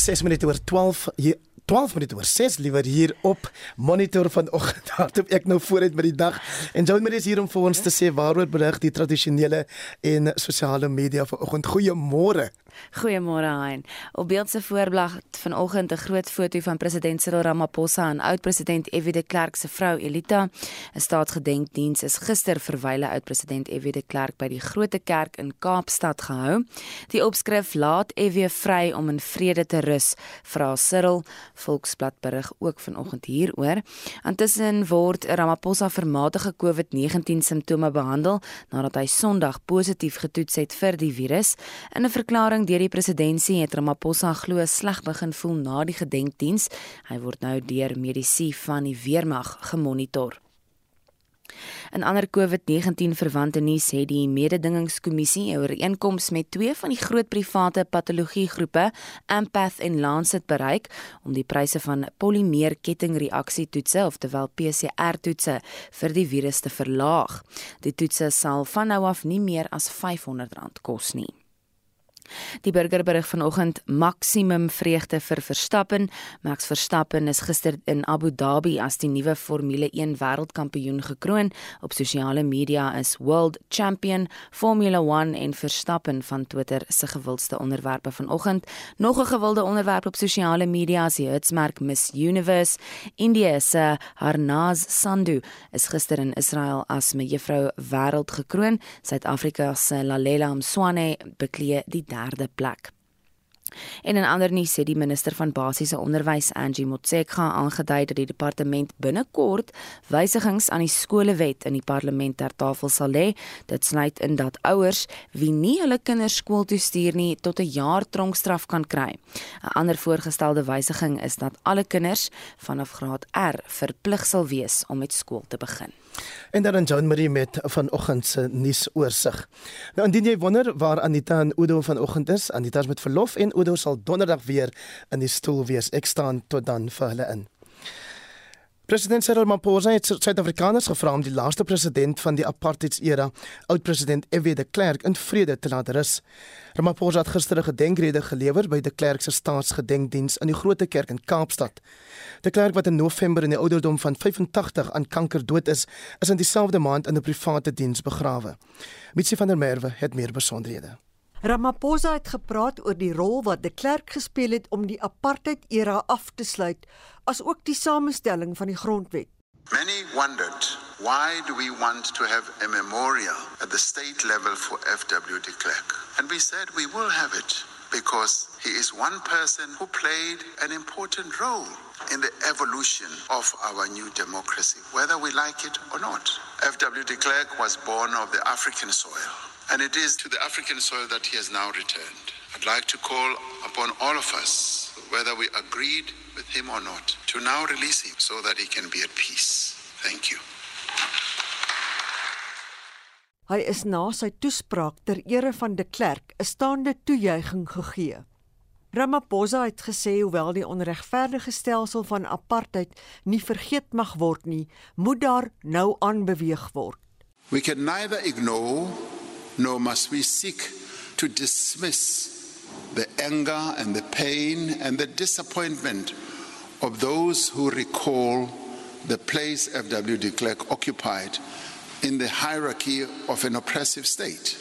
6 minute oor 12 hier 12 minute oor 6 liewer hier op monitor vanoggend. Hardop ek nou vooruit met die dag. En Joan Marie is hier om vir ons te sê waaroor berig die tradisionele en sosiale media vanoggend. Goeiemôre. Goeiemôre Hein. Op beeld se voorblad vanoggend 'n groot foto van president Cyril Ramaphosa en oud-president F.W. de Klerk se vrou Elita. 'n Staatsgedenkdiens is gister vir wyle oud-president F.W. de Klerk by die Grote Kerk in Kaapstad gehou. Die opskrif laat F.W. vry om in vrede te rus, vra Cyril. Volksblad berig ook vanoggend hieroor. Intussen word Ramaphosa vir matige COVID-19 simptome behandel nadat hy Sondag positief getoets het vir die virus. In 'n verklaring deur die presidentsie het Ramaphosa glo sleg begin voel na die gedenkdiens. Hy word nou deur medisy van die weermag gemonitor. In ander COVID-19 verwante nuus het die mededingingskommissie 'n ooreenkoms met twee van die groot private patologiegroepe, Ampath en Lancet bereik om die pryse van polimeer kettingreaksietoetse, oftewel PCR-toetse vir die virus te verlaag. Die toetse sal van nou af nie meer as R500 kos nie. Die burgerberig vanoggend maksimum vreugde vir Verstappen. Max Verstappen is gister in Abu Dhabi as die nuwe Formule 1 wêreldkampioen gekroon. Op sosiale media is World Champion Formula 1 en Verstappen van Twitter se gewildste onderwerpe vanoggend. Nog 'n gewilde onderwerp op sosiale media is die hitsmerk Miss Universe. India se Harnaz Sandhu is gister in Israel as mevrou wêreld gekroon. Suid-Afrika se Lalela Mswane beklee die derde plek. En in ander nuus sê die minister van basiese onderwys Angie Motshekga aangedui dat die departement binnekort wysigings aan die skolewet in die parlement ter tafel sal lê. Dit sluit in dat ouers wie nie hulle kinders skool toe stuur nie tot 'n jaar tronkstraf kan kry. 'n Ander voorgestelde wysiging is dat alle kinders vanaf graad R verplig sal wees om met skool te begin. En dan John Marie met vanoggend se nuusoorseig. Nou indien jy wonder waar Anita en Udo vanoggend is, Anita is met verlof en Udo sal donderdag weer in die stoel wees. Ek staan tot dan vir hulle in. President Cyril Ramaphosa het Suid-Afrikaners gevra om die laaste president van die apartheidsera, oud-president F.W. de Klerk, in vrede te laat rus. Ramaphosa het gister 'n gedenkrede gelewer by de Klerk se staatsgedenkdiens in die Grote Kerk in Kaapstad. De Klerk wat in November in die ouderdom van 85 aan kanker dood is, is in dieselfde maand in 'n private diens begrawe. Mitsi van der Merwe het meer besonderhede. Ramaphosa het gepraat oor die rol wat de Klerk gespeel het om die apartheid-era af te sluit, asook die samestelling van die grondwet. Many wondered why do we want to have a memorial at the state level for FW de Klerk? And we said we will have it because he is one person who played an important role in the evolution of our new democracy, whether we like it or not. FW de Klerk was born of the African soil. And it is to the African soil that he has now returned. I'd like to call upon all of us, whether we agreed with him or not, to now release him so that he can be at peace. Thank you. Hy is na sy toespraak ter ere van de Klerk 'n staande toejuiging gegee. Ramaphosa het gesê hoewel die onregverdige stelsel van apartheid nie vergeet mag word nie, moet daar nou aanbeweeg word. We can neither ignore nor must we seek to dismiss the anger and the pain and the disappointment of those who recall the place F.W. de Klerk occupied in the hierarchy of an oppressive state.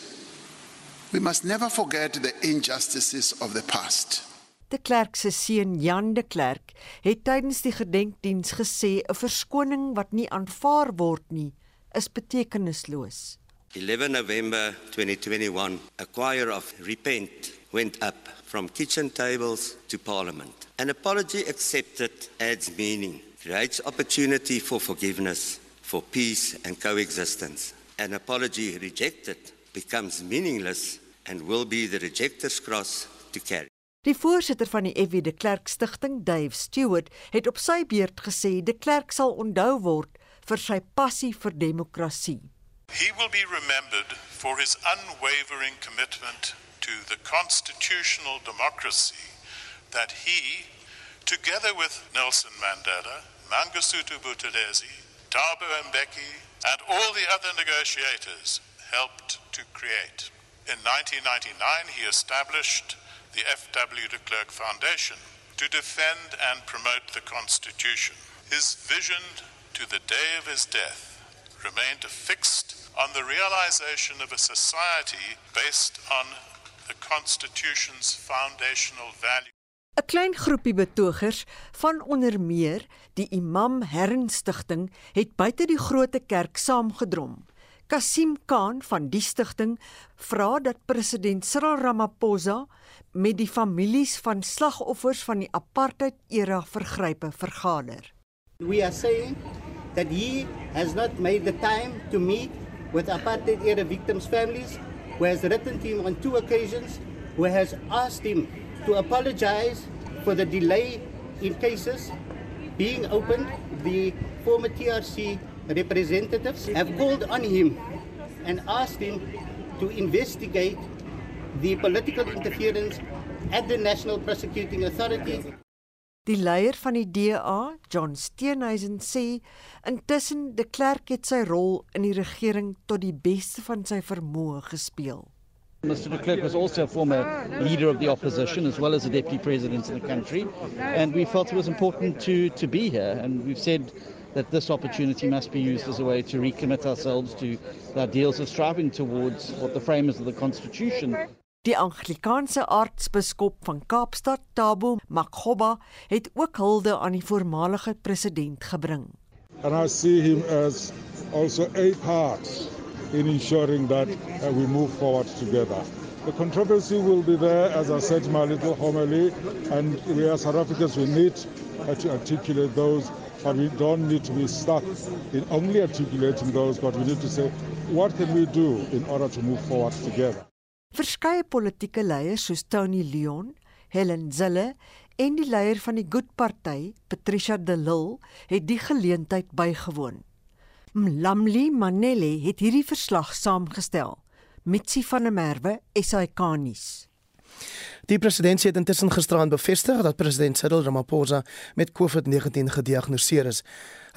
We must never forget the injustices of the past. De Klerk se seun Jan de Klerk het tydens die gedenkdiens gesê 'n verskoning wat nie aanvaar word nie is betekenisloos. 11 November 2021, a choir of repent went up from kitchen tables to parliament. An apology accepted adds meaning, creates opportunity for forgiveness, for peace and coexistence. An apology rejected becomes meaningless and will be the rejecter's cross to carry. Die voorsitter van die FW de Klerk Stichting, Dave Stewart, het op sy beurt gesê de Klerk sal onthou word vir sy passie vir demokrasie. He will be remembered for his unwavering commitment to the constitutional democracy that he, together with Nelson Mandela, Mangasutu Buthelezi, Thabo Mbeki, and all the other negotiators, helped to create. In 1999, he established the F.W. de Klerk Foundation, to defend and promote the Constitution. His vision to the day of his death remained fixed on the realization of a society based on the Constitution's foundational values. 'n Klein groepie betogers van onder meer die Imam Hernstigting het buite die groot kerk saamgedrom. Kasim Khan van die stigting vra dat president Cyril Ramaphosa met die families van slagoffers van die apartheid-era vergrype vergader. We are saying that he has not made the time to meet with apartheid era victims' families, who has written to him on two occasions, who has asked him to apologize for the delay in cases being opened. The former TRC representatives have called on him and asked him to investigate the political interference at the National Prosecuting Authority. Die leier van die DA, John Steenhuisen sê intussen de Klerk het sy rol in die regering tot die beste van sy vermoë gespeel. Mr. de Klerk was also a former leader of the opposition as well as a deputy president in the country and we felt it was important to to be here and we've said that this opportunity must be used as a way to recommit ourselves to the ideals of striving towards what the framers of the constitution Die Anglikaanse aartsbiskop van Kaapstad, Tabo Makgoba, het ook hulde aan die voormalige president gebring. And I see him as also a part in ensuring that uh, we move forward together. The controversy will be there, as I said in my little homily, and we as South Africans, we need uh, to articulate those, but we don't need to be stuck in only articulating those, but we need to say, what can we do in order to move forward together? Verskeie politieke leiers soos Tony Leon, Helen Zille en die leier van die Good Party, Patricia de Lille, het die geleentheid bygewoon. Mlamli Manele het hierdie verslag saamgestel. Mitsi van der Merwe, SAK-nuus. Die president het intussen gisteraan bevestig dat president Cyril Ramaphosa met COVID-19 gediagnoseer is.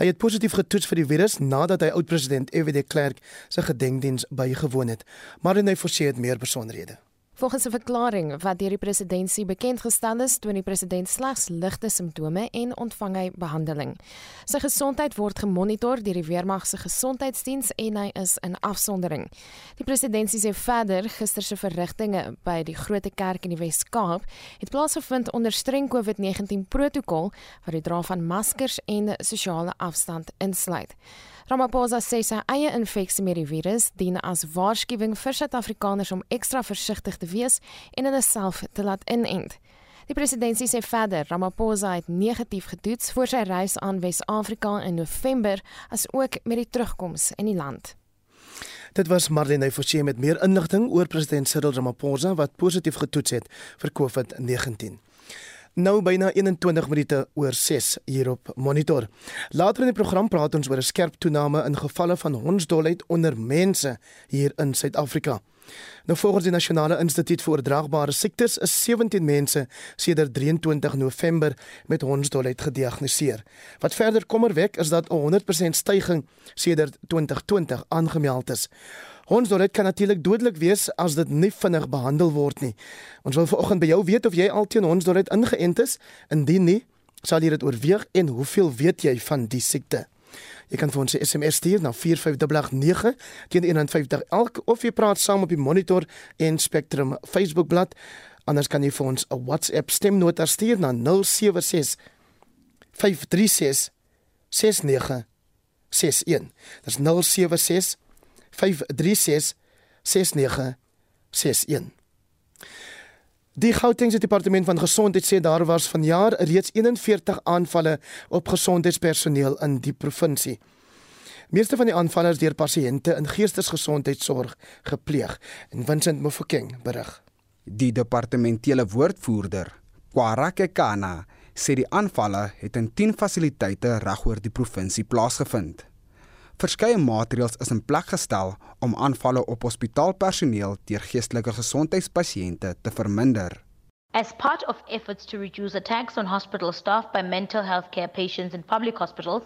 Hy het positief getoets vir die virus nadat hy oud-president F.W. de Klerk se gedenkdiens bygewoon het. Maar hy forceer meer besonderhede. Volgens 'n verklaring wat deur die presidentskap bekend gestel is, toon die president slegs ligte simptome en ontvang hy behandeling. Sy gesondheid word gemonitor deur die weermag se gesondheidsdiens en hy is in afsondering. Die presidentskap sê verder gister se verrigtinge by die Grote Kerk in die Wes-Kaap het plaasgevind onder streng COVID-19 protokol wat die dra van maskers en sosiale afstand insluit. Ramaphosa sê sy eie infeksie met die virus dien as waarskuwing vir Suid-Afrikaners om ekstra versigtig te wees en hulle self te laat inent. Die president sê verder Ramaphosa het negatief getoets voor sy reis aan Wes-Afrika in November as ook met die terugkoms in die land. Dit was Marlene Forsie met meer inligting oor president Cyril Ramaphosa wat positief getoets het vir COVID-19. Nou byna 21 minute oor 6 hier op Monitor. Later in die program praat ons oor 'n skerp toename in gevalle van hondsdolheid onder mense hier in Suid-Afrika. Nou volgens die Nasionale Instituut vir Oordraagbare Siektes is 17 mense sedert 23 November met hondsdolheid gediagnoseer. Wat verder kommerwek is dat 'n 100% stygings sedert 2020 aangemeld is. Hondsdolheid kan natuurlik dodelik wees as dit nie vinnig behandel word nie. Ons wil vanoggend by jou weet of jy al teen hondsdolheid ingeënt is. Indien nie, sal jy dit oorweeg en hoeveel weet jy van die siekte? Jy kan vir ons 'n SMS stuur na 45889 teen 150 elk of jy praat saam op die Monitor en Spectrum Facebook bladsy. Anders kan jy vir ons 'n WhatsApp stemnota stuur na 076 536 6961. Dis 076 5366961. Die Gautengse Departement van Gesondheid sê daar was vanjaar reeds 41 aanvalle op gesondheidspersoneel in die provinsie. Meeste van die aanvalle is deur pasiënte in geestesgesondheidsorg gepleeg, en Vincent Mofokeng berig. Die departementele woordvoerder, Kwarake Kana, sê die aanvalle het in 10 fasiliteite regoor die provinsie plaasgevind. Verskeie maatreëls is in plek gestel om aanvalle op hospitaalpersoneel deur geestelike gesondheidspasiënte te verminder. As part of efforts to reduce attacks on hospital staff by mental health care patients in public hospitals,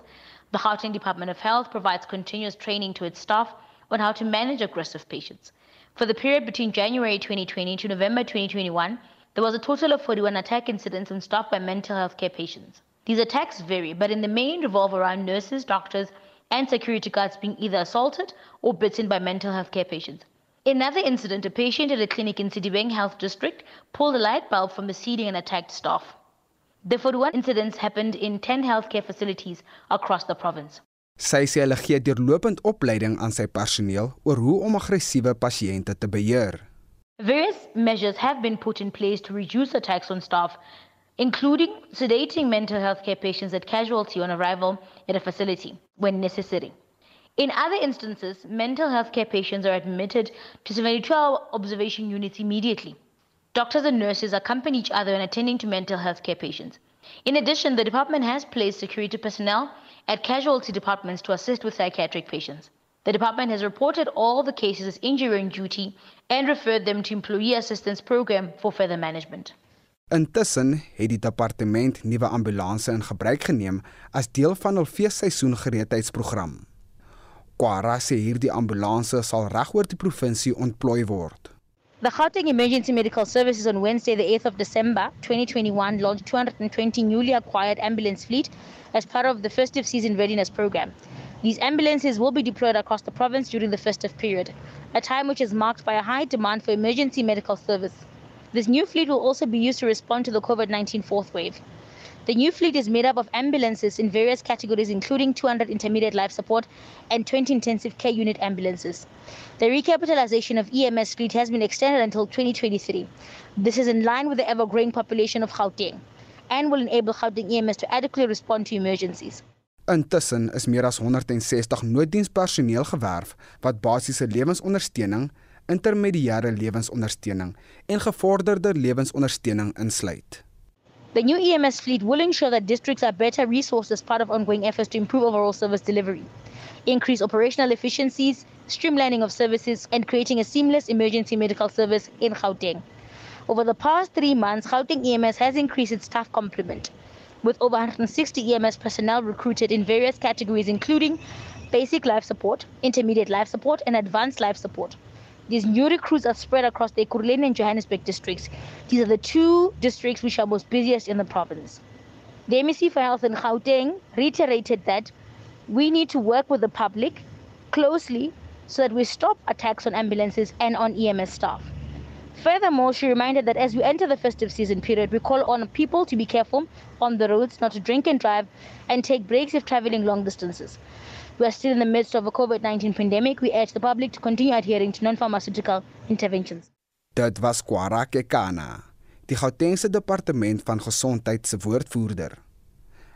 the Gauteng Department of Health provides continuous training to its staff on how to manage aggressive patients. For the period between January 2020 to November 2021, There was a total of 41 attack incidents on staff by mental health care patients. These attacks vary, but in the main revolve around nurses, doctors, and security guards being either assaulted or bitten by mental health care patients. In another incident, a patient at a clinic in Sidibeng Health District pulled a light bulb from a ceiling and attacked staff. The 41 incidents happened in 10 healthcare facilities across the province. Sy sê hulle gee deurlopend opleiding aan sy personeel oor hoe om aggressiewe pasiënte te beheer. Various measures have been put in place to reduce attacks on staff, including sedating mental health care patients at casualty on arrival at a facility when necessary. In other instances, mental health care patients are admitted to 72 hour observation units immediately. Doctors and nurses accompany each other in attending to mental health care patients. In addition, the department has placed security personnel at casualty departments to assist with psychiatric patients. The department has reported all the cases as injury on duty and referred them to Employee Assistance Program for further management. Intussen het die departement nuwe ambulanses in gebruik geneem as deel van hul feesseisoen gereedheidsprogram. Kwara sê hierdie ambulanses sal regoor die provinsie ontplooi word. The Gauteng Emergency Medical Services on Wednesday, the 8th of December 2021, launched 220 newly acquired ambulance fleet as part of the festive season readiness program. These ambulances will be deployed across the province during the festive period, a time which is marked by a high demand for emergency medical service. This new fleet will also be used to respond to the COVID 19 fourth wave. The new fleet is made up of ambulances in various categories, including 200 intermediate life support and 20 intensive care unit ambulances. The recapitalization of EMS fleet has been extended until 2023. This is in line with the ever growing population of Gauteng and will enable Gauteng EMS to adequately respond to emergencies. Intussen is meer as 160 nooddienspersoneel gewerf wat basiese lewensondersteuning intermediêre lewensondersteuning en gevorderde lewensondersteuning insluit. The new EMS fleet will ensure that districts are better resourced as part of ongoing efforts to improve overall service delivery, increase operational efficiencies, streamlining of services, and creating a seamless emergency medical service in Gauteng. Over the past three months, Gauteng EMS has increased its staff complement, with over 160 EMS personnel recruited in various categories, including basic life support, intermediate life support, and advanced life support. These new recruits are spread across the Ekurhuleni and Johannesburg districts. These are the two districts which are most busiest in the province. The MEC for Health in Gauteng reiterated that we need to work with the public closely so that we stop attacks on ambulances and on EMS staff. Furthermore, she reminded that as we enter the festive season period, we call on people to be careful on the roads, not to drink and drive, and take breaks if traveling long distances. We are still in the midst of a COVID 19 pandemic. We urge the public to continue adhering to non pharmaceutical interventions. Dit was Kwarake Kana, die Gautengse Departement van Gesondheid se woordvoerder.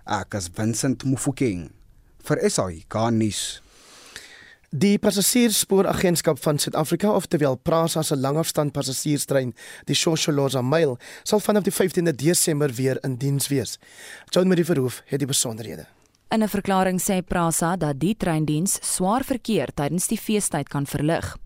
Ek is Vincent Mufokeng vir SAI Garnis. Die passasiersspooragentskap van Suid-Afrika, oftewel PRASA se langafstand passasierstrein, die Shosholoza Mail, sal vanaf die 15de Desember weer in diens wees. Joan Marie Verhoef het die besonderhede. In 'n verklaring sê Prasa dat die treindiens swaar verkeer tydens die feestyd kan verlig.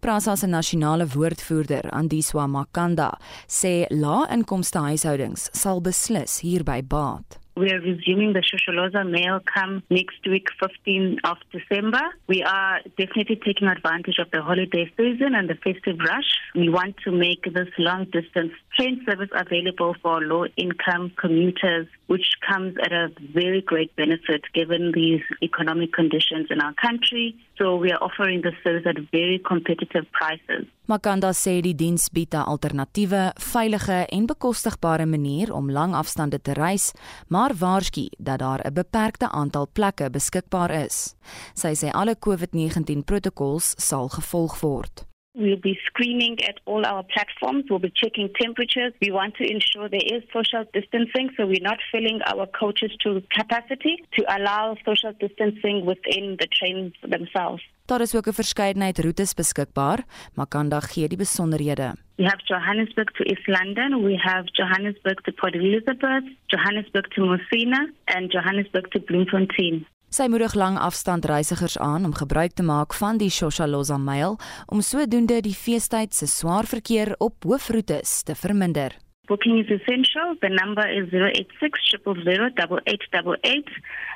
Prasa se nasionale woordvoerder, Andiswa Makanda, sê lae-inkomste huishoudings sal beslis hierby baat. We are resuming the Shosholoza mail come next week, 15th of December. We are definitely taking advantage of the holiday season and the festive rush. We want to make this long distance train service available for low income commuters, which comes at a very great benefit given these economic conditions in our country. So we are offering the service at very competitive prices. Makanda sê die diens bied 'n alternatiewe, veilige en bekostigbare manier om lang afstande te reis, maar waarsku dat daar 'n beperkte aantal plekke beskikbaar is. Sy sê alle COVID-19 protokols sal gevolg word. We'll be screening at all our platforms. We'll be checking temperatures. We want to ensure there is social distancing, so we're not filling our coaches to capacity to allow social distancing within the trains themselves. Daar is ook 'n verskeidenheid roetes beskikbaar, maar kan daar gee die besonderhede. We have Johannesburg to East London, we have Johannesburg to Port Elizabeth, Johannesburg to Messina and Johannesburg to Bloemfontein. Sy moedig lang afstand reisigers aan om gebruik te maak van die Shoshaloza Mail om sodoende die feestyd se swaar verkeer op hoofroetes te verminder. Booking is essential. The number is 086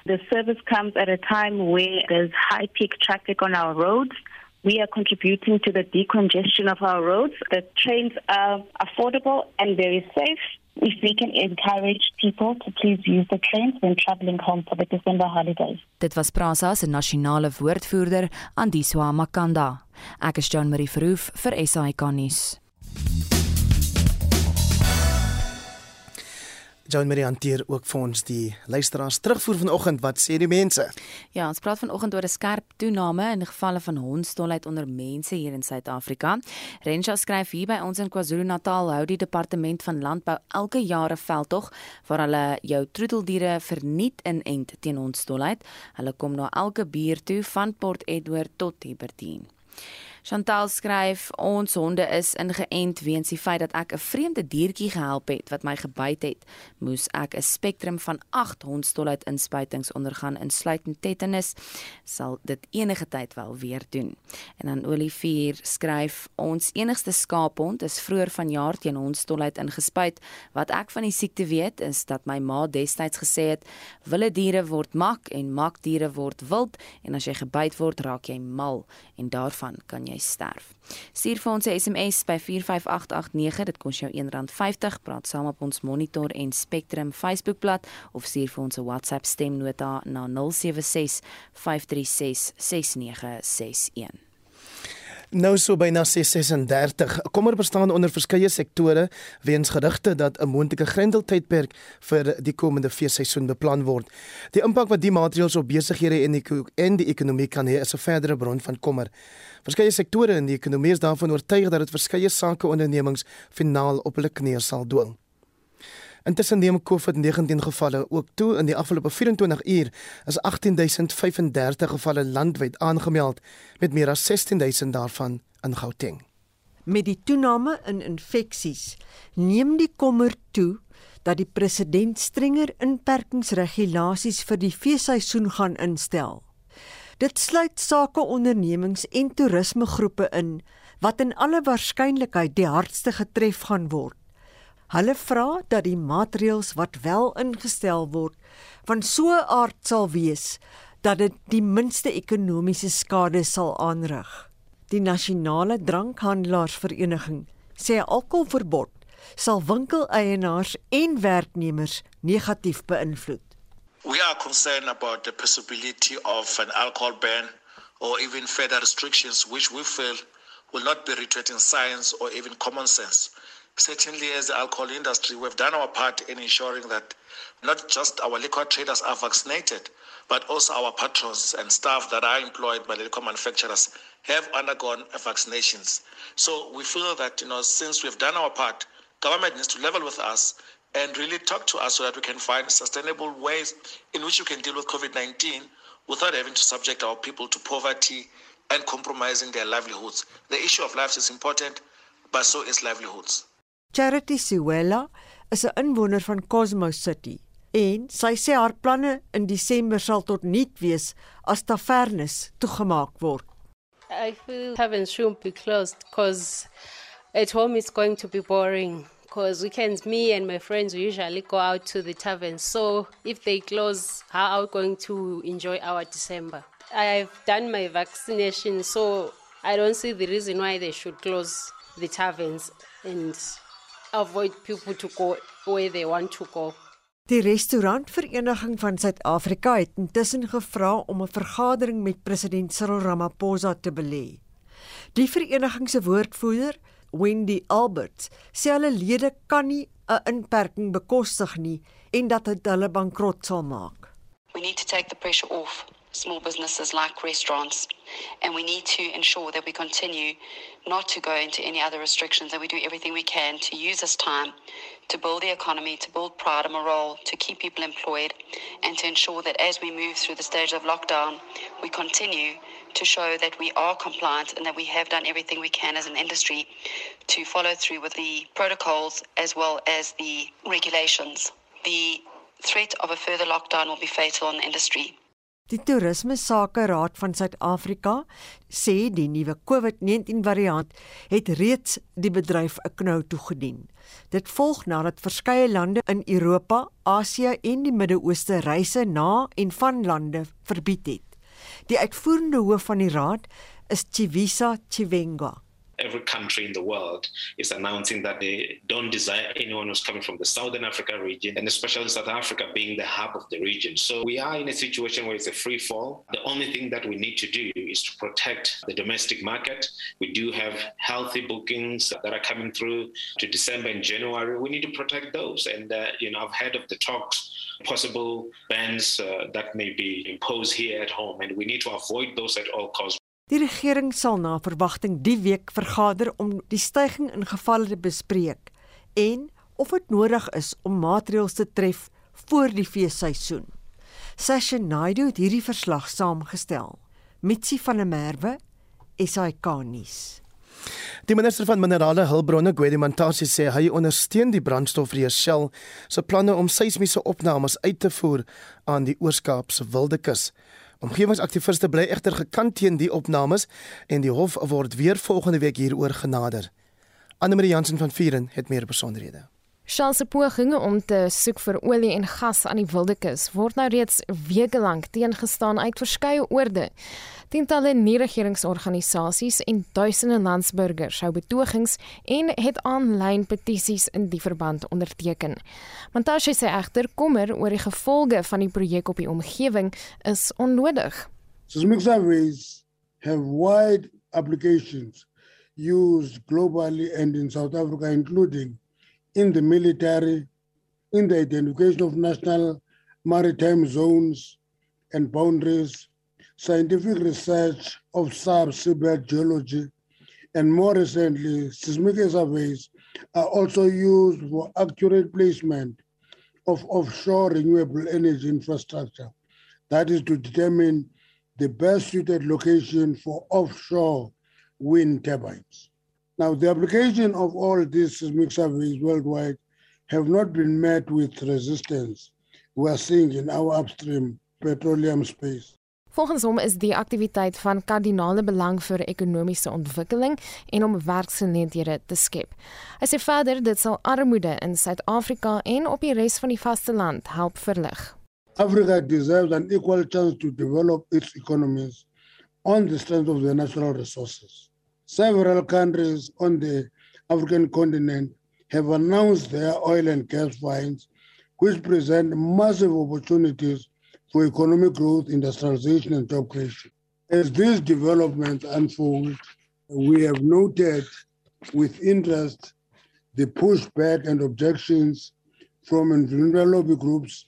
The service comes at a time where there's high peak traffic on our roads. We are contributing to the decongestion of our roads. The trains are affordable and very safe. If we can encourage people to please use the trains when traveling home for the December holidays. Dit was Prasa se nasionale woordvoerder, Andiswa Makanda. Ek is Jean Marie Verhoef vir SAK nuus. Joan Marie hanteer ook vir ons die luisteraars terugvoer vanoggend wat sê die mense. Ja, ons praat vanoggend oor 'n skerp toename in gevalle van hondstolheid onder mense hier in Suid-Afrika. Rensha skryf hier by ons in KwaZulu-Natal hou die departement van landbou elke jaar 'n veldtog waar hulle jou troeteldiere verniet in ent teen hondstolheid. Hulle kom na elke buur toe van Port Edward tot Hibbertine. Chantal skryf ons honde is ingeënt weens die feit dat ek 'n vreemde diertjie gehelp het wat my gebyt het. Moes ek 'n spektrum van 8 hondstolheid inspuitings ondergaan insluitend tetanus, sal dit enige tyd wel weer doen. En dan Olivier skryf ons enigste skaaphond is vroeër vanjaar teen hondstolheid ingespuit. Wat ek van die siekte weet is dat my ma destyds gesê het: "Wilde diere word mak en mak diere word wild en as jy gebyt word, raak jy mal en daarvan kan jy sterf. Stuur vir ons 'n SMS by 45889, dit kos jou R1.50. Praat saam op ons Monitor en Spectrum Facebookblad of stuur vir ons 'n WhatsApp stemnota na 076 536 6961. Nou so byna 636. Kommer bestaan onder verskeie sektore weens gerugte dat 'n moontlike grendeltydperk vir die komende feesseisoen beplan word. Die impak wat die maatreëls op besighede en die en die ekonomie kan hê, is 'n verdere bron van kommer. Verskeie sektore in die ekonomie is daarvan oortuig dat dit verskeie sakeondernemings finaal op hulle knieë sal dwing. Intussen neem COVID-19 gevalle ook toe. In die afgelope 24 uur is 18035 gevalle landwyd aangemeld met meer as 16000 daarvan in Gauteng. Met die toename in infeksies neem die kommer toe dat die president strenger inperkingsregulasies vir die feesseisoen gaan instel. Dit sluit sakeondernemings en toerismegroepe in wat in alle waarskynlikheid die hardste getref gaan word. Hulle vra dat die maatreëls wat wel ingestel word van so 'n aard sal wees dat dit die minste ekonomiese skade sal aanrig. Die nasionale drankhandelaarsvereniging sê alkoholverbod sal winkeleienaars en werknemers negatief beïnvloed. We are concerned about the possibility of an alcohol ban or even further restrictions which we feel will not be rooted in science or even common sense. Certainly as the alcohol industry, we've done our part in ensuring that not just our liquor traders are vaccinated, but also our patrons and staff that are employed by the liquor manufacturers have undergone vaccinations. So we feel that, you know, since we've done our part, government needs to level with us and really talk to us so that we can find sustainable ways in which we can deal with COVID-19 without having to subject our people to poverty and compromising their livelihoods. The issue of lives is important, but so is livelihoods. Charity Siwela is 'n inwoner van Cosmos City en sy sê haar planne in Desember sal tot nul wees as tavernes toegemaak word. I feel taverns should be closed because at home it's going to be boring because weekends me and my friends usually go out to the taverns so if they close how are we going to enjoy our December? I've done my vaccination so I don't see the reason why they should close the taverns and avoid people to go where they want to go. Die restaurantvereniging van Suid-Afrika het intussen gevra om 'n vergadering met president Cyril Ramaphosa te belê. Die vereniging se woordvoerder, Wendy Alberts, sê hulle lede kan nie 'n inperking bekostig nie en dat dit hulle bankrot sal maak. We need to take the pressure off small businesses like restaurants. And we need to ensure that we continue not to go into any other restrictions, that we do everything we can to use this time to build the economy, to build pride and morale, to keep people employed, and to ensure that as we move through the stage of lockdown, we continue to show that we are compliant and that we have done everything we can as an industry to follow through with the protocols as well as the regulations. The threat of a further lockdown will be fatal on the industry. Die Toerisme Sake Raad van Suid-Afrika sê die nuwe COVID-19 variant het reeds die bedryf 'n knou toegedien. Dit volg nadat verskeie lande in Europa, Asië en die Midde-Ooste reise na en van lande verbied het. Die uitvoerende hoof van die raad is Chivisa Chivenga. Every country in the world is announcing that they don't desire anyone who's coming from the Southern Africa region, and especially South Africa being the hub of the region. So we are in a situation where it's a free fall. The only thing that we need to do is to protect the domestic market. We do have healthy bookings that are coming through to December and January. We need to protect those. And, uh, you know, I've heard of the talks possible bans uh, that may be imposed here at home, and we need to avoid those at all costs. Die regering sal na verwagting die week vergader om die stygings in gevalle te bespreek en of dit nodig is om maatreëls te tref voor die feesseisoen. Sasha Naidu het hierdie verslag saamgestel. Mitsi van der Merwe, SAK nuus. Die minister van minerale hulpbronne, Gwedi Mantashe, sê hy ondersteun die brandstofreë Shell se planne om seismiese opnames uit te voer aan die Oos-Kaapse Wildekus. Omgewingsaktiviste bly egter gekant teen die opnames en die hof word weer volgende week hieroor genader. Anne-Marie Jansen van Vieren het meer besonderhede. Shell se pogings om te soek vir olie en gas aan die Wildekus word nou reeds weke lank teengestaan uit verskeie oorde. Tientalle nie-regeringsorganisasies en duisende landsburgers hou betogings en het aanlyn petisies in die verband onderteken. Montashe sê egter kommer oor die gevolge van die projek op die omgewing is onnodig. Seismic surveys have wide applications used globally and in South Africa including in the military, in the identification of national maritime zones and boundaries, scientific research of sub-seabed geology, and more recently, seismic surveys are also used for accurate placement of offshore renewable energy infrastructure. That is to determine the best suited location for offshore wind turbines. Now, the application of all these seismic surveys worldwide have not been met with resistance we are seeing in our upstream petroleum space. Volgens hom is die aktiwiteit van kardinale belang vir ekonomiese ontwikkeling en om werksgeleenthede te skep. Hy sê verder dit sal armoede in Suid-Afrika en op die res van die vasteland help verlig. Africa deserves an equal chance to develop its economies on the strength of their natural resources. Several countries on the African continent have announced their oil and gas finds, which present massive opportunities for economic growth, industrialization, and job creation. As these developments unfold, we have noted with interest the pushback and objections from environmental lobby groups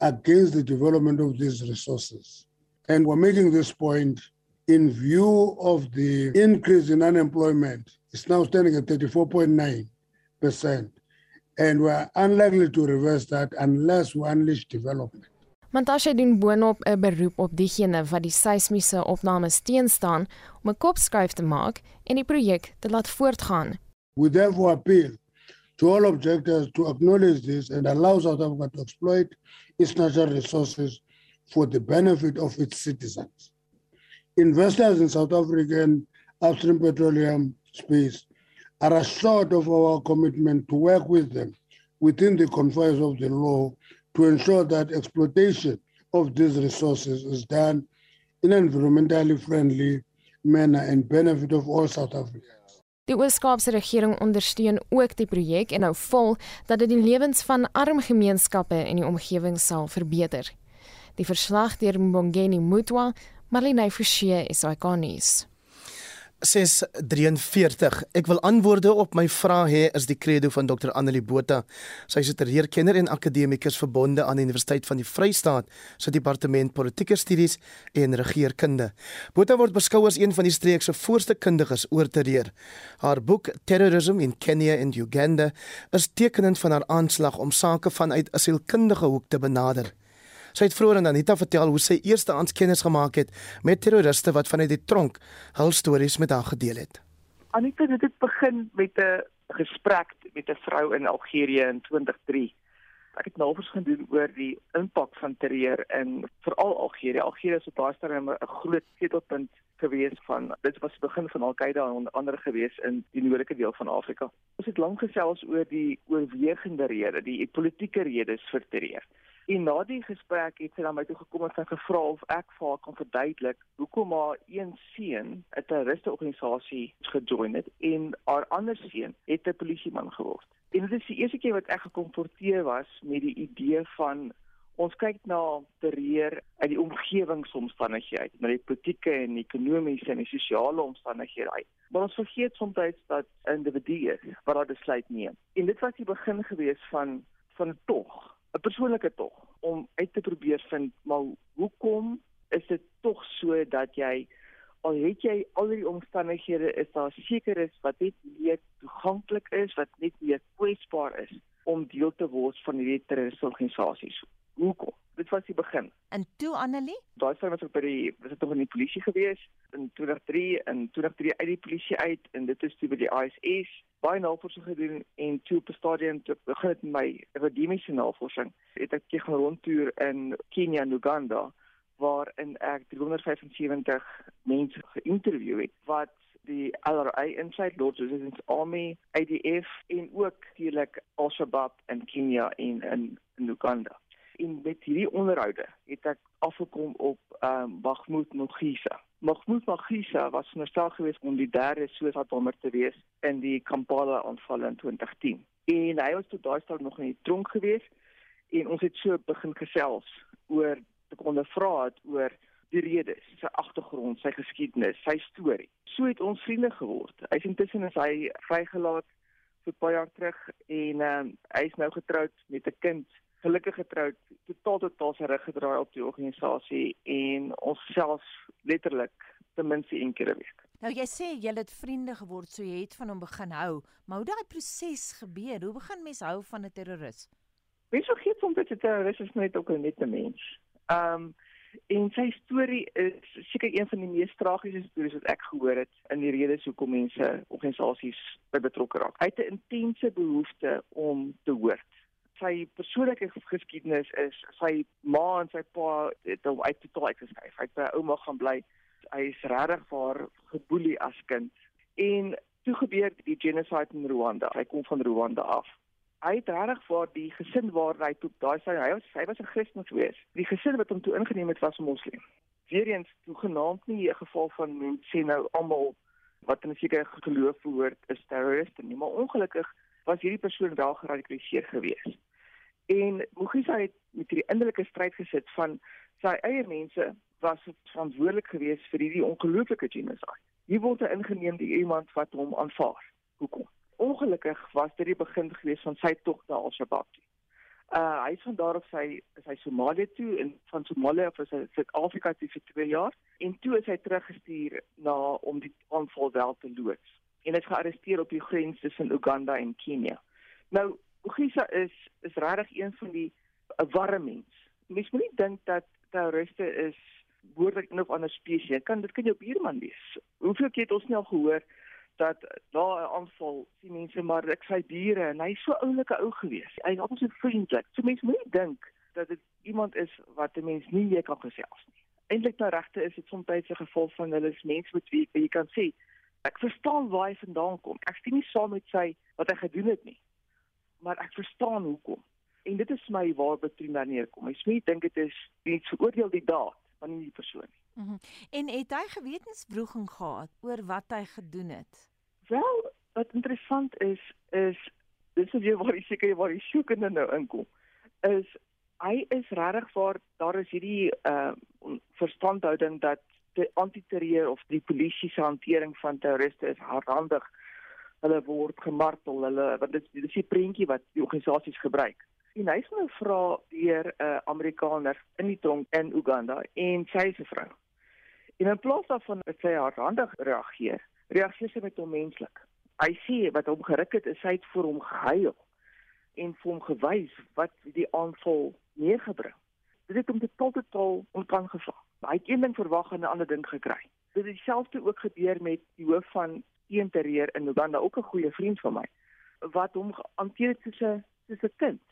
against the development of these resources. And we're making this point in view of the increase in unemployment, it's now standing at 34.9%. And we're unlikely to reverse that unless we unleash development. Mantashe doen boonop 'n beroep op diegene wat die seismiese opnames teenstaan om 'n kopskuif te maak en die projek te laat voortgaan. We therefore appeal to all objectors to acknowledge this and allow South Africa to exploit its natural resources for the benefit of its citizens. Investors in South African upstream petroleum space are assured of our commitment to work with them within the confines of the law to ensure that exploitation of these resources is done in an environmentally friendly manner and benefit of all South Africans. Die Oos-Kaapse regering ondersteun ook die projek en hou vol dat dit die lewens van arm gemeenskappe in die omgewing sal verbeter. Die verslag deur Mbongeni Mutwa Marlene Forsie is ikonies. 643 Ek wil antwoorde op my vrae hê is die credo van Dr Annelie Botha. Sy is 'n reerkenner en akademikus verbonde aan die Universiteit van die Vrystaat se departement politieke studies en regeringskunde. Botha word beskou as een van die streek se voorste kundiges oor terreur. Haar boek Terrorism in Kenya and Uganda is tekenend van haar aanslag om sake vanuit 'n sielkundige hoek te benader. Sy het vroeër aan Anita vertel hoe sy eerstehands kennis gemaak het met terroriste wat vanuit die tronk hul stories met haar gedeel het. Anita het dit begin met 'n gesprek met 'n vrou in Algerië in 2003. Ek het navorsing gedoen oor die impak van terreur in veral Algerië. Algerië is op daai stadium 'n groot sleutelpunt gewees van dit was die begin van Al-Qaeda en ander gewees in die noordelike deel van Afrika. Ons het lank gesels oor die oorwegende redes, die politieke redes vir terreur En na die gesprek het sy dan my toe gekom en sy gevra of ek vir haar kan verduidelik hoekom haar een seun 'n terroristeorganisasie gejoin het en haar ander seun het 'n polisieman geword. En dit is die eerste keer wat ek gekonfronteer was met die idee van ons kyk na terreur uit die omgewingsomstandighede, na die politieke en ekonomiese en sosiale omstandighede. Maar ons vergeet soms dat individue wat daardie besluit neem. En dit was die begin gewees van van 'n tog, 'n persoonlike tog om uit te probeer vind maar hoekom is dit tog so dat jy al het jy al die omstandighede is daar seker is wat net meer toeganklik is, wat net meer kwesbaar is om deel te word van hierdie terroristorganisasies. Hoekom? Dit was die begin. En toe Annelie? Daai sy was op by die was dit nog in die polisie gewees in 2003 en 2003 uit die polisie uit en dit is toe by die ISS baie navorsing gedoen en toe op 'n stadium toe begin het my akademiese navorsing. Het ek gaan rondtoer in Kenia en Uganda waarin ek 375 mense geïnterview het wat die LRA Inside Lords Resistance Army, IDF en ook natuurlik Al-Shabaab in Kenia en in, in Uganda en met hierdie onderhoude het ek afgekom op ehm um, Mahmoud Mogisa. Mahmoud Mogisa was veronderstel gewees om die derde Soos-bomber te wees in die Kampala aanval in 2010. En hy was tot daai stadium nog in die tronk gewees en ons het so begin gesels oor te ondervra het oor die redes, sy agtergrond, sy geskiedenis, sy storie. So het ons vriende geword. Hy is intussen is hy vrygelaat vir baie jaar terug en ehm um, hy is nou getroud met 'n kind gelukkig getroud, totaal totaal sy rug gedraai op die organisasie en ons self letterlik ten minste een keer 'n week. Nou jy sê jy het vriende geword, so jy het van hom begin hou, maar hoe daai proses gebeur? Hoe begin mens hou van 'n terroris? Mens vergeet soms dat 'n terroris is net ook net 'n mens. Um en sy storie is seker een van die mees tragiese stories wat ek gehoor het in die redes hoekom mense organisasies by betrokke raak. Hy het 'n intense behoefte om te hoor sy persoonlike geskiedenis is sy ma en sy pa het hom uit totaal uitgeskryf. Hy het by ouma gaan bly. Hy is regtig vir geboelie as kind. En toe gebeur die genocide in Rwanda. Hy kom van Rwanda af. Hy het regtig vir die gesin waar hy toe daai sy hy was hy was 'n Christen gewees. Die gesin wat hom toe ingeneem het was 'n moslim. Weereens toe genaamd nie 'n geval van mense sê nou almal wat in 'n sekere geloof behoort is terroriste nie, maar ongelukkig was hierdie persoon wel geradikaliseer geweest. En Mugisa het met hierdie innerlike stryd gesit van sy eie mense was verantwoordelik geweest vir hierdie ongelooflike genocide. Hier word hy ingeneem deur iemand wat hom aanvaar. Hoekom? Ongelukkig was dit die begin geweest van sy tog na Al-Shabaab. Uh hy is van daar op sy sy Somalië toe en van Somalië af is hy Suid-Afrika toe vir 2 jaar en toe is hy teruggestuur na om die aanval wel te loods. En hy is gearresteer op die grens tussen Uganda en Kenia. Nou Ugisa is is regtig een van die 'n warm mens. Mens moet nie dink dat terroriste is behoorlik in 'n ander spesies. Kan dit kan jou buurman wees. Hoeveel keer het ons nie al gehoor dat daar 'n aanval sien mense maar ek sy diere en hy's so oulike ou gewees. Hy's altyd so vriendelik. So mense moet nie dink dat dit iemand is wat 'n mens nie mee kan gesels nie. Eintlik nou regte is dit soms 'n gevolg van hulle is mense met wie jy kan sê ek verstaan waar hy vandaan kom. Ek stem nie saam met sy wat hy gedoen het nie maar ek verstaan hoekom. En dit is my waar betrina neerkom. Ek sê dink dit is nie veroordeel die daad van die persoon nie. Mm -hmm. En het hy gewetenswroging gehad oor wat hy gedoen het? Wel, wat interessant is is dis is jy waar ek seker waar die soekende nou inkom. Is hy is regtig waar daar is hierdie uh verstandhouding dat die antiterreur of die polisie se hantering van terroriste is hardhandig hulle word gemartel, hulle wat dit dis die prentjie wat die organisasies gebruik. En hy sê nou vra deur 'n uh, Amerikaner in die tronk in Uganda en sy is 'n vrou. En in plaas daarvan dat sy hardhandig reageer, reageer sy met onmenslik. Hy sê wat hom geruk het, is hy het vir hom gehuil en vir hom gewys wat die aanval neergebring. Dit het hom totaal totaal onkan gevang. Hy het een ding verwag en 'n ander ding gekry. Dit het dieselfde ook gebeur met die hoof van teenterreer in Uganda ook 'n goeie vriend van my wat hom hanteer soos 'n soos 'n kind.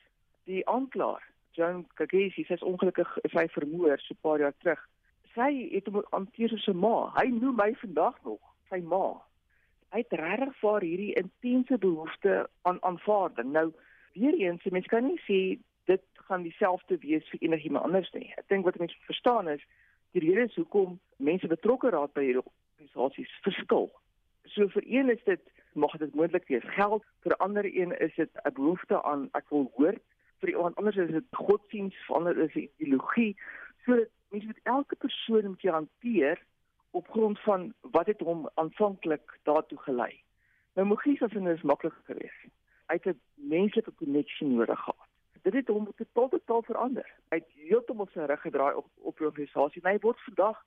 Die aanklaer, John Kagesi, ongelukkig is hy vermoor so 'n paar jaar terug. Sy het hom hanteer soos 'n ma. Hy noem my vandag nog sy ma. Hy het regtig vir hierdie intense behoefte aan aanvaarding. Nou weer eens, mens kan nie sê dit gaan dieselfde wees vir enigiemand anders nie. Ek dink wat mense verstaan is die rede is hoekom mense betrokke raak by hierdie organisasies verskil. So vir een is dit mag dit moontlik wees geld, vir ander een is dit 'n behoefte aan ek wil hoor, vir iemand anders is dit godsdiens, vir ander is dit ideologie. So dat mense met elke persoon moet jy hanteer op grond van wat het hom aanvanklik daartoe gelei. Nou Mogisa se is maklik geweest. Hy het 'n menslike koneksie nodig gehad. Dit het hom totaal totaal verander. Hy het heeltemal sy rug gedraai op op die organisasie. Hy word vandag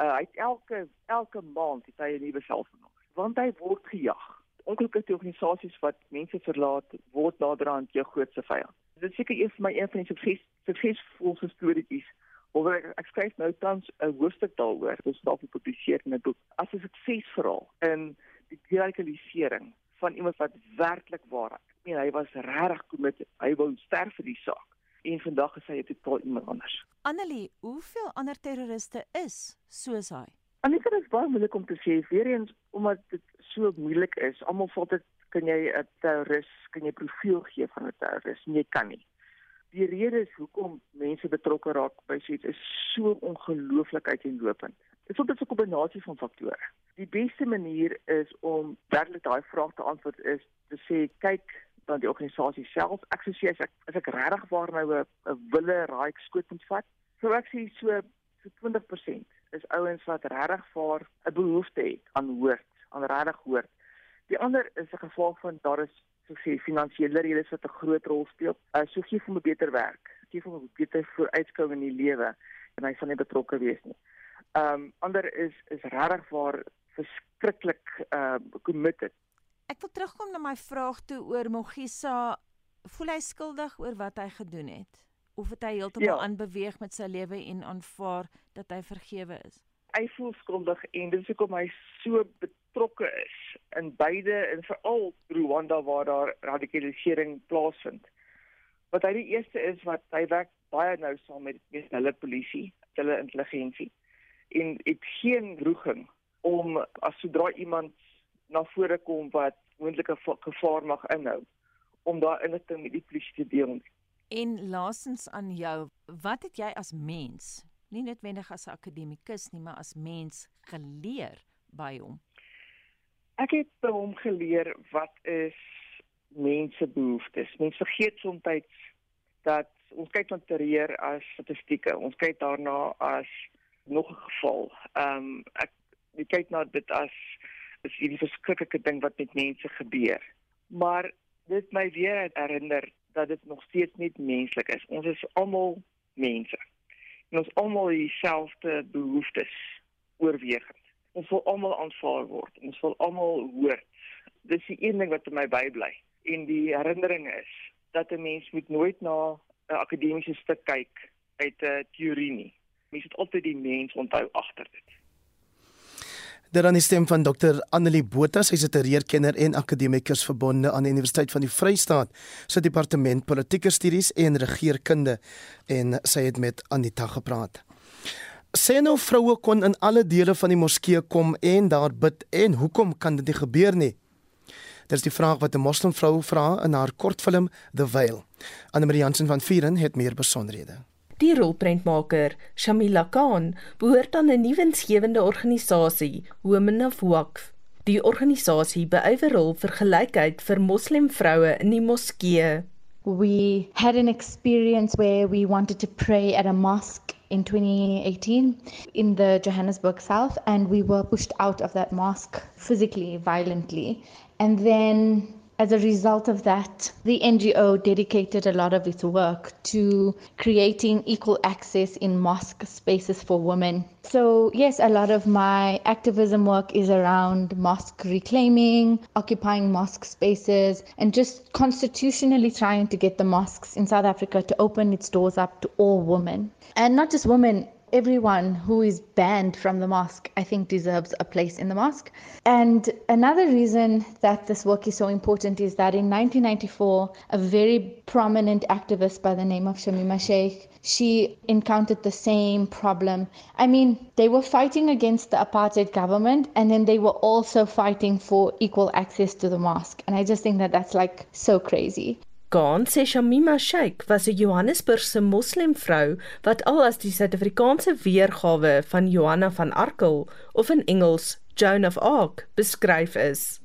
uh, hy het elke elke maand het hy 'n nuwe selfvernoem. Want hy word gejag. Ongelukkig die organisasies wat mense verlaat word naderhand jou grootste vyand. Dit is seker een van my een van die sukses suksesvolste storieetjies Oor ek, ek skryf nou tans 'n hoofstuk daaroor, dit staan gepubliseer in 'n boek. As 'n suksesverhaal in die radikalisering van iemand wat werklik waar is. Nee, hy was regtig committed. Hy wou sterf vir die saak. En vandag is hy totaal iemand anders. Annelie, hoeveel ander terroriste is soos hy? Annelie, dit is baie moeilik om te sê, weer eens omdat dit so moeilik is. Almal voel dit kan jy 'n terroris, kan jy profiel gee van 'n terroris? Nee, kan nie die redes hoekom mense betrokke raak by suits is so ongelooflik uiteenlopend. Dit is 'n kombinasie van faktore. Die beste manier is om werklik daai vraag te antwoord is te sê kyk dan die organisasie self. Ek sê as ek as ek regtig waar nou 'n wille raai skoot moet vat, sou ek sê so so 20% is ouens wat regtig waar 'n behoefte het aan hoort, aan regtig hoort. Die ander is 'n gevolg van daar is so sê finansiële redes wat 'n groot rol speel. Uh, so gee hom 'n beter werk, gee hom 'n beter vooruitkou in die lewe en hy sal nie betrokke wees nie. Ehm um, ander is is regtig waar verskriklik uh committed. Ek wil terugkom na my vraag toe oor Mogisa. Voel hy skuldig oor wat hy gedoen het of het hy heeltemal ja. aanbeweeg met sy lewe en aanvaar dat hy vergewe is? Hy voel skuldig en dit is hoekom hy so betrokke is in beide en veral Rwanda waar daar radikalisering plaasvind. Wat hy die eerste is wat hy werk baie nou saam met met hulle polisie, hulle intelligensie en dit geen roeging om as sodra iemand na vore kom wat moontlike gevaar mag inhou om daar inligting met die polisie te deel. En laasens aan jou, wat het jy as mens, nie netwendig as 'n akademikus nie, maar as mens geleer by hom? Ek het by hom geleer wat is mense behoeftes. Mense vergeet soms dat ons kyk na terreur as statistieke. Ons kyk daarna as nog 'n geval. Ehm um, ek ek kyk na dit as is hierdie verskriklike ding wat met mense gebeur. Maar dit my weer herinner dat dit nog steeds nie menslik is. Ons is almal mense. En ons almal dieselfde behoeftes oorweeg ons wil almal aanvaar word. Ons wil almal hoor. Dis die een ding wat in my bybly. En die herinnering is dat 'n mens moet nooit na 'n akademiese stuk kyk uit 'n teorie nie. Mens moet altyd die mens onthou agter dit. Daar dan is stem van Dr. Annelie Botha, sy is 'n terreurkenner en akademikus verbonde aan die Universiteit van die Vrystaat se departement politieke studies en regeringskunde en sy het met Anita gepraat. Sê nou vroue kon in alle dele van die moskee kom en daar bid en hoekom kan dit nie gebeur nie? Dit is die vraag wat 'n moslimvrou vra in haar kortfilm The Veil. Anne-Marie Jansen van Vieren het meer besonderhede. Die rolprentmaker, Shamila Khan, behoort aan 'n nuwensgewende organisasie, Women of Waqf. Die organisasie beywer rol vir gelykheid vir moslimvroue in die moskee. We had an experience where we wanted to pray at a mosque in 2018 in the Johannesburg South, and we were pushed out of that mosque physically, violently. And then as a result of that, the NGO dedicated a lot of its work to creating equal access in mosque spaces for women. So, yes, a lot of my activism work is around mosque reclaiming, occupying mosque spaces, and just constitutionally trying to get the mosques in South Africa to open its doors up to all women. And not just women, everyone who is banned from the mosque, I think, deserves a place in the mosque. And another reason that this work is so important is that in 1994, a very prominent activist by the name of Shamima Sheikh, she encountered the same problem. I mean, they were fighting against the apartheid government, and then they were also fighting for equal access to the mosque. And I just think that that's like so crazy. Gaan sê Shamima Sheikh was 'n Johannesburgse moslemvrou wat al as die Suid-Afrikaanse weergawe van Johanna van Arkel of in Engels Joan of Arc beskryf is.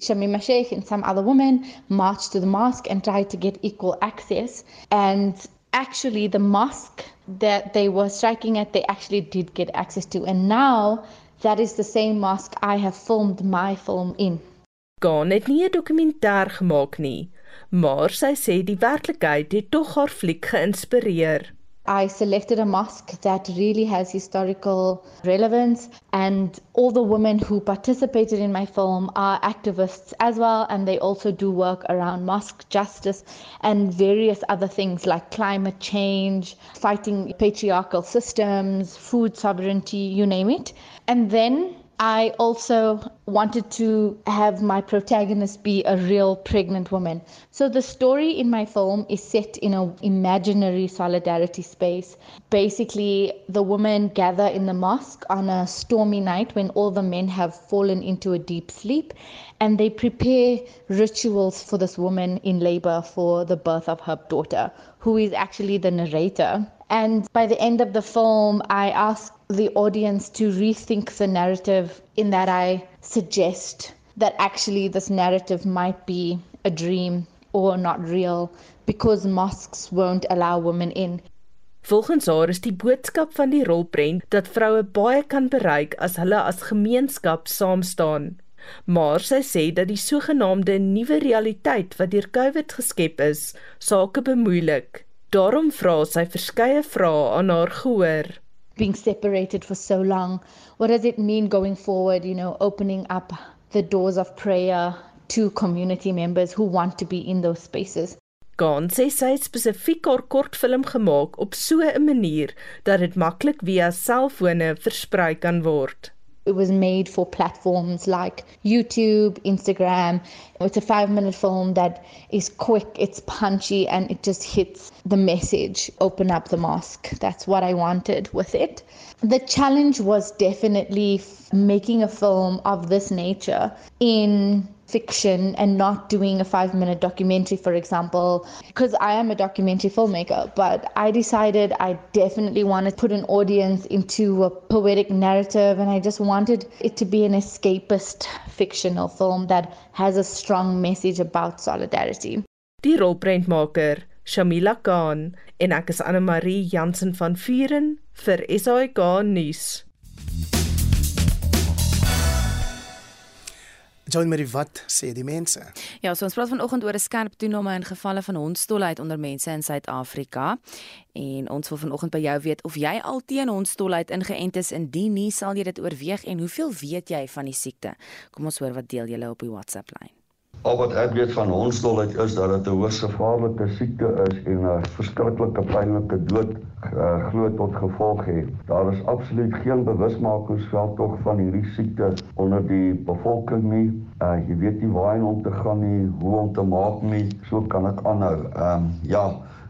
Shamima Sheikh and some other women marched to the mosque and tried to get equal access. And actually, the mosque that they were striking at, they actually did get access to. And now, that is the same mosque I have filmed my film in. Gaan het nie 'n dokumentêr gemaak nie, maar sy sê die werklikheid het tog haar fliek geïnspireer. I selected a mosque that really has historical relevance, and all the women who participated in my film are activists as well, and they also do work around mosque justice and various other things like climate change, fighting patriarchal systems, food sovereignty, you name it. And then I also wanted to have my protagonist be a real pregnant woman. So the story in my film is set in an imaginary solidarity space. Basically, the women gather in the mosque on a stormy night when all the men have fallen into a deep sleep and they prepare rituals for this woman in labor for the birth of her daughter, who is actually the narrator. And by the end of the film, I ask the audience to rethink the narrative in that I suggest that actually this narrative might be a dream or not real because mosques won't allow women in. Volgens haar is die boodskap van die rolprent dat vroue baie kan bereik as hulle as gemeenskap saam staan. Maar sy sê dat die sogenaamde nuwe realiteit wat deur COVID geskep is, sake bemoeilik. Daarom vra sy verskeie vrae aan haar gehoor. Being separated for so long, what does it mean going forward, you know, opening up the doors of prayer to community members who want to be in those spaces? Gaan sê sy het spesifiek haar kortfilm gemaak op so 'n manier dat dit maklik via selfone versprei kan word. It was made for platforms like YouTube, Instagram. It's a five minute film that is quick, it's punchy, and it just hits the message open up the mosque. That's what I wanted with it. The challenge was definitely making a film of this nature in fiction and not doing a five minute documentary, for example, because I am a documentary filmmaker. But I decided I definitely wanted to put an audience into a poetic narrative, and I just wanted it to be an escapist fictional film that has a strong message about solidarity. Die rolprentmaker Shamila Khan en ek is Anne Marie Jansen van Vuren vir SAK nuus. Join Marie wat sê die mense? Ja, so ons praat vanoggend oor 'n skerp toename in gevalle van hondstolheid onder mense in Suid-Afrika. En ons wil vanoggend by jou weet of jy al teen hondstolheid ingeënt is. Indien nie, sal jy dit oorweeg en hoeveel weet jy van die siekte? Kom ons hoor wat deel julle op die WhatsApp lyn. Al wat ek weet van hondstolheid is dat dit 'n hoogs gevaarlike siekte is en 'n verskriklike pynlike dood uh, glo tot gevolg het. Daar is absoluut geen bewusmakingsveld tog van hierdie siekte onder die bevolking nie. Uh, jy weet nie waar om te gaan nie, hoe om te maak nie. So kan ek aanhou. Ehm um, ja,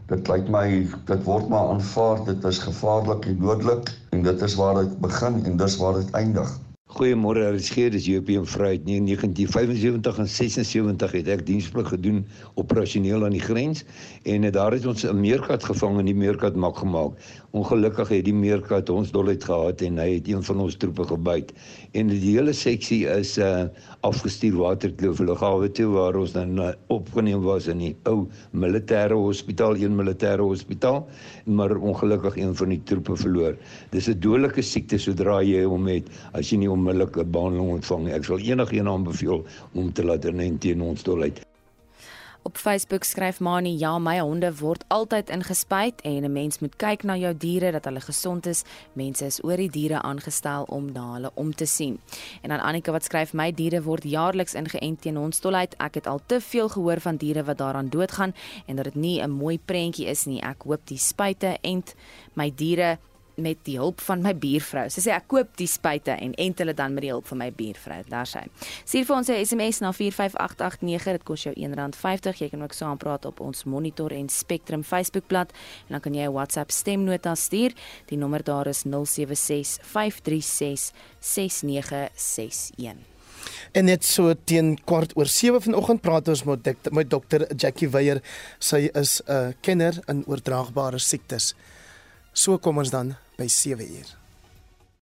dit lyk my dit word maar aanvaar dit is gevaarlik en dodelik en dit is waar dit begin en dis waar dit eindig. Goeiemôre, Geer, dis JP en Vryheid. Nee, 1975 en 76 het ek diensplig gedoen operasioneel aan die grens en daar het ons 'n meerkat gevang en die meerkat maak gemaak. Ongelukkig het die meerkat ons dolheid gehad en hy het een van ons troepe gebyt. En die hele seksie is uh afgestuur Waterkloof lughawe toe waar ons dan uh, opgeneem was in die ou militêre hospitaal, een militêre hospitaal, maar ongelukkig een van die troepe verloor. Dis 'n dodelike siekte sodra jy hom het as jy nie onmiddellike behandeling ontvang. Ek sal enigiemand aanbeveel om te laat in teen ons dolheid. Op Facebook skryf Mani: "Ja, my honde word altyd ingespuit en 'n mens moet kyk na jou diere dat hulle gesond is. Mense is oor die diere aangestel om na hulle om te sien." En dan Annika wat skryf: "My diere word jaarliks ingeënt teen hondstolheid. Ek het al te veel gehoor van diere wat daaraan doodgaan en dat dit nie 'n mooi prentjie is nie. Ek hoop die spuite ent my diere met die hulp van my buurvrou. Sy sê ek koop die spuite en ent hulle dan met die hulp van my buurvrou. Daar sy. Stuur vir ons 'n SMS na 45889. Dit kos jou R1.50. Jy kan ook saam praat op ons Monitor en Spectrum Facebookblad en dan kan jy 'n WhatsApp stemnota stuur. Die nommer daar is 076 536 6961. En net so teen kwart oor 7 vanoggend praat ons met met dokter Jackie Weyer. Sy is 'n kenner in oordraagbare siektes. So kom ons dan by 7 uur.